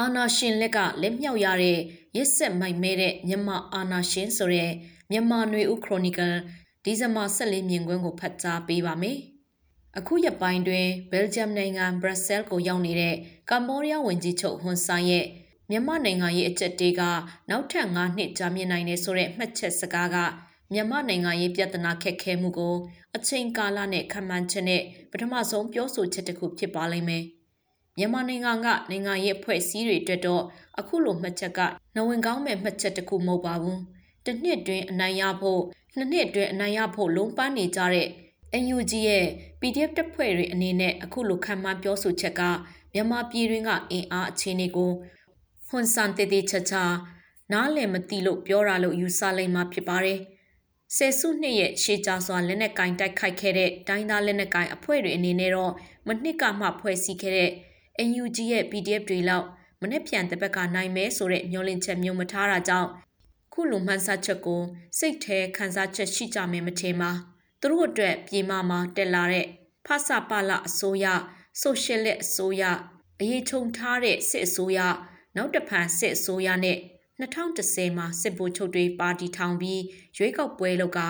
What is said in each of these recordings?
အာနာရှင်လက်ကလက်မြောက်ရတဲ့ရစ်ဆက်မိုက်မဲတဲ့မြန်မာအာနာရှင်ဆိုတဲ့မြန်မာနွေဦးခရိုနီကယ်ဒီဇင်ဘာ14မြင်ကွင်းကိုဖတ်ကြားပေးပါမယ်။အခုရက်ပိုင်းတွင်ဘယ်လ်ဂျီယမ်နိုင်ငံဘရက်ဆဲလ်ကိုရောက်နေတဲ့ကမ္ဘောဒီးယားဝန်ကြီးချုပ်ဟွန်ဆန်ရဲ့မြန်မာနိုင်ငံရဲ့အကြက်တေးကနောက်ထပ်9နှစ်ကြာမြင့်နိုင်တယ်ဆိုတဲ့မှတ်ချက်စကားကမြန်မာနိုင်ငံရေးပြဿနာခက်ခဲမှုကိုအချိန်ကာလနဲ့ခံမှန်းချက်နဲ့ပထမဆုံးပြောဆိုချက်တစ်ခုဖြစ်ပါလိမ့်မယ်။ မြန်မာနိုင်ငံကနိုင်ငံရေးအဖွဲ့အစည်းတွေအတွက်တော့အခုလိုမှတ်ချက်ကနဝင်ကောင်းမဲ့မှတ်ချက်တစ်ခုမဟုတ်ပါဘူး။တစ်နှစ်တွင်အနိုင်ရဖို့နှစ်နှစ်အတွင်းအနိုင်ရဖို့လုံးပန်းနေကြတဲ့ NUG ရဲ့ PDF တပ်ဖွဲ့တွေအနေနဲ့အခုလိုခံမှန်းပြောဆိုချက်ကမြန်မာပြည်တွင်းကအင်အားအခြေအနေကိုဟွန်ဆန်တေတေချာချာနားလည်မသိလို့ပြောတာလို့ယူဆလိုက်မှဖြစ်ပါတယ်။ဆယ်စုနှစ်ရဲ့ရှေးကြစွာလက်နက်ကင်တိုက်ခိုက်ခဲ့တဲ့တိုင်းသားလက်နက်ကင်အဖွဲ့တွေအနေနဲ့တော့မနှစ်ကမှဖွဲ့စည်းခဲ့တဲ့ NUG ရဲ့ PDF တွေလောက်မနေ့ပြန်တဲ့ဘက်ကနိုင်မဲဆိုတဲ့မျှော်လင့်ချက်မျိုးမထားတာကြောင့်ခုလိုမှန်းဆချက်ကိုစိတ်ထဲခံစားချက်ရှိကြမယ်မထင်ပါသူတို့အတွက်ပြေမမှာတက်လာတဲ့ဖဆပလအစိုးရဆိုရှယ်လက်အစိုးရအရေးချုံထားတဲ့စစ်အစိုးရနောက်တဖန်စစ်အစိုးရနဲ့2010မှာစစ်ဗိုလ်ချုပ်တွေပါတီထောင်ပြီးရွေးကောက်ပွဲလုပ်က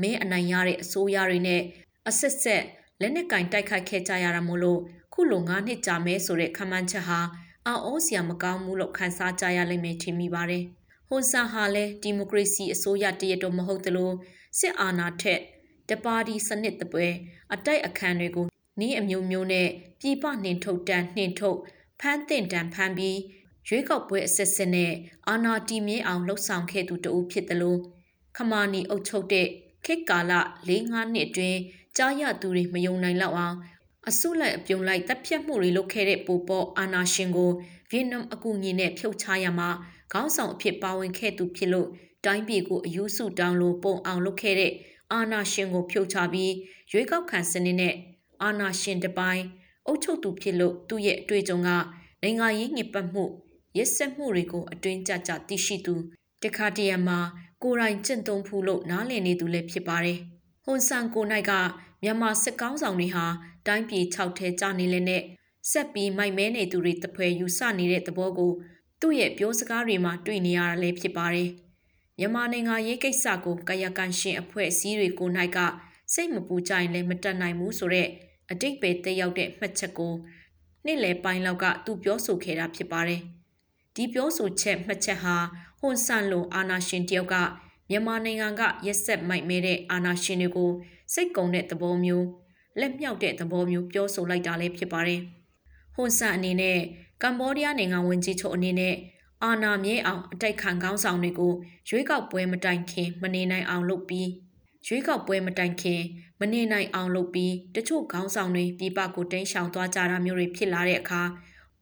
မင်းအနိုင်ရတဲ့အစိုးရတွေနဲ့အဆက်ဆက်လက်နက်ကင်တိုက်ခိုက်ခဲ့ကြရတာမို့လို့ ခုလို၅နှစ်ကြာမဲဆိုတဲ့ခမ်းမှန်းချက်ဟာအော်အိုးစရာမကောင်းဘူးလို့ခန်းစားကြရလိမ့်မယ်ထင်မိပါတယ်။ဟွန်ဆန်ဟာလည်းဒီမိုကရေစီအစိုးရတရတော့မဟုတ်သလိုစစ်အာဏာထက်တပါတီစနစ်တပွဲအတိုက်အခံတွေကိုနည်းအမျိုးမျိုးနဲ့ပြည်ပနှင်ထုတ်တန်းနှင်ထုတ်ဖမ်းတင်တန်းဖမ်းပြီးရွေးကောက်ပွဲအစစ်စစ်နဲ့အာဏာတည်မြဲအောင်လှုပ်ဆောင်ခဲ့သူတဦးဖြစ်တယ်လို့ခမာနီအုပ်ချုပ်တဲ့ခေတ်ကာလ၄၅နှစ်အတွင်းကြားရသူတွေမယုံနိုင်လောက်အောင် အစုလိုက်အပြုံလိုက်တပ်ဖြတ်မှုတွေလုပ်ခဲ့တဲ့ပူပေါ်အာနာရှင်ကိုဗီယက်နမ်အကူအညီနဲ့ဖြုတ်ချရမှာခေါင်းဆောင်အဖြစ်ပါဝင်ခဲ့သူဖြစ်လို့တိုင်းပြည်ကိုအယူစုတောင်းလို့ပုံအောင်လုပ်ခဲ့တဲ့အာနာရှင်ကိုဖြုတ်ချပြီးရွေးကောက်ခံစနစ်နဲ့အာနာရှင်တပိုင်းအုပ်ချုပ်သူဖြစ်လို့သူ့ရဲ့အတွေ့အကြုံကနိုင်ငံရေးညစ်ပတ်မှုရစ်ဆက်မှုတွေကိုအတွင်းကြကြသိရှိသူတခါတရံမှာကိုယ်တိုင်ကျင့်သုံးဖူးလို့နားလည်နေသူလည်းဖြစ်ပါတယ်။ဟွန်ဆန်ကိုနိုင်က မြန်မာစစ်ကောင်းဆောင်တွေဟာတိုင်းပြည်၆ထဲကျနေလဲနဲ့ဆက်ပြီးမိုက်မဲနေသူတွေတပွဲယူဆနေတဲ့သဘောကိုသူ့ရဲ့ပြောစကားတွေမှာတွေ့နေရတာလည်းဖြစ်ပါတယ်။မြန်မာနိုင်ငံရေးကိစ္စကိုကာယကံရှင်အဖွဲ့အစည်းတွေကိုနိုင်ကစိတ်မပူကြရင်လည်းမတက်နိုင်ဘူးဆိုတော့အတိတ်ပဲတက်ရောက်တဲ့မှတ်ချက်ကိုနေ့လယ်ပိုင်းလောက်ကသူပြောဆိုခဲ့တာဖြစ်ပါတယ်။ဒီပြောဆိုချက်မှတ်ချက်ဟာဟွန်ဆန်လိုအာနာရှင်တယောက်က မြန်မာနိုင်ငံကရက်ဆက်မိုက်မဲတဲ့အာနာရှင်တွေကိုစိတ်ကုံတဲ့သဘောမျိုးလက်မြောက်တဲ့သဘောမျိုးပြောဆိုလိုက်တာလည်းဖြစ်ပါတယ်။ဟွန်ဆန်အနေနဲ့ကမ္ဘောဒီးယားနိုင်ငံဝန်ကြီးချုပ်အနေနဲ့အာဏာမြဲအောင်အတိုက်ခံကောင်းဆောင်တွေကိုရွေးကောက်ပွဲမတိုင်ခင်မနေနိုင်အောင်လုပ်ပြီးရွေးကောက်ပွဲမတိုင်ခင်မနေနိုင်အောင်လုပ်ပြီးတချို့ခေါင်းဆောင်တွေပြည်ပကိုတင်းရှောင်သွားကြတာမျိုးတွေဖြစ်လာတဲ့အခါ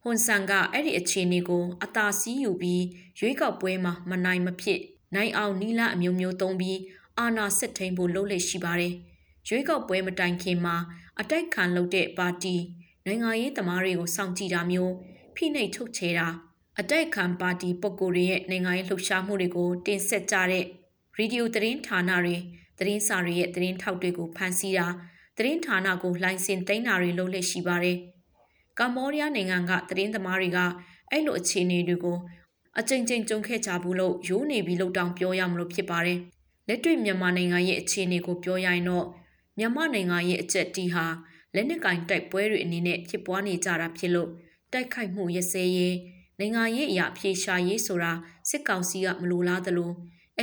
ဟွန်ဆန်ကအဲ့ဒီအခြေအနေကိုအသာစီးယူပြီးရွေးကောက်ပွဲမှာမနိုင်မဖြစ် နိုင်အောင်နီလာအမျိုးမျိုးသုံးပြီးအာဏာစစ်ထိန်ဖို့လုပ်လက်ရှိပါတယ်။ရွေးကောက်ပွဲမတိုင်ခင်မှာအတိုက်ခံလုပ်တဲ့ပါတီနိုင်ငံရေးသမားတွေကိုစောင့်ကြည့်တာမျိုးဖိနှိပ်ထုတ်ချေတာအတိုက်ခံပါတီပုဂ္ဂိုလ်တွေရဲ့နိုင်ငံရေးလှုပ်ရှားမှုတွေကိုတင်ဆက်ကြတဲ့ရေဒီယိုသတင်းဌာနတွေသတင်းစာတွေရဲ့သတင်းထောက်တွေကိုဖမ်းဆီးတာသတင်းဌာနကိုလိုင်စင်တင်တာတွေလုပ်လက်ရှိပါတယ်။ကမ္ဘောဒီးယားနိုင်ငံကသတင်းသမားတွေကအဲ့လိုအခြေအနေတွေကို အကြိမ်ကြိမ်ကြုံခဲ့ကြဘူးလို့ရိုးနေပြီလို့တောင်ပြောရမလို့ဖြစ်ပါတယ်။လက်တွေ့မြန်မာနိုင်ငံရဲ့အခြေအနေကိုပြောရရင်တော့မြန်မာနိုင်ငံရဲ့အကျက်တီဟာလက်နက်ကင်တိုက်ပွဲတွေအနေနဲ့ဖြစ်ပွားနေကြတာဖြစ်လို့တိုက်ခိုက်မှုရစဲရေးနိုင်ငံရေးအရာဖြေရှာရေးဆိုတာစစ်ကောင်စီကမလိုလားသလို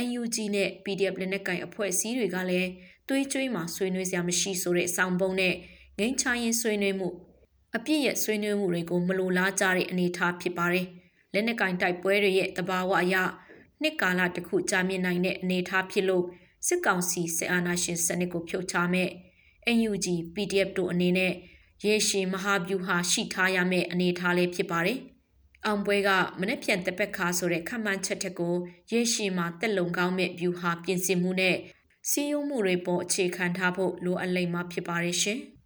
NUG နဲ့ PDF လက်နက်ကင်အဖွဲ့အစည်းတွေကလည်းသွေးကြွေးမှာဆွေးနွေးစရာမရှိဆိုတဲ့အဆောင်ပုံနဲ့ငိမ့်ချရင်ဆွေးနွေးမှုအပြစ်ရဲ့ဆွေးနွေးမှုတွေကိုမလိုလားကြတဲ့အနေအထားဖြစ်ပါတယ်။ လက်နက်ကင်တိုက်ပွဲတွေရဲ့တဘာဝအရနှစ်ကာလတစ်ခုကြာမြင့်နိုင်တဲ့အနေအထားဖြစ်လို့စစ်ကောင်စီစစ်အာဏာရှင်စနစ်ကိုဖြုတ်ချမဲ့ NUG PDF တို့အနေနဲ့ရေရှည်မဟာဗျူဟာရှိထားရမယ့်အနေအထားလေးဖြစ်ပါတယ်။အောင်ပွဲကမနေ့ပြန်တပက်ခါဆိုတဲ့ခမှန်ချက်တက်ကိုရေရှည်မှာတက်လုံကောင်းမဲ့ဗျူဟာပြင်ဆင်မှုနဲ့စီးရုံးမှုတွေပေါ်အခြေခံထားဖို့လိုအပ်လိမ့်မှာဖြစ်ပါရဲ့ရှင်။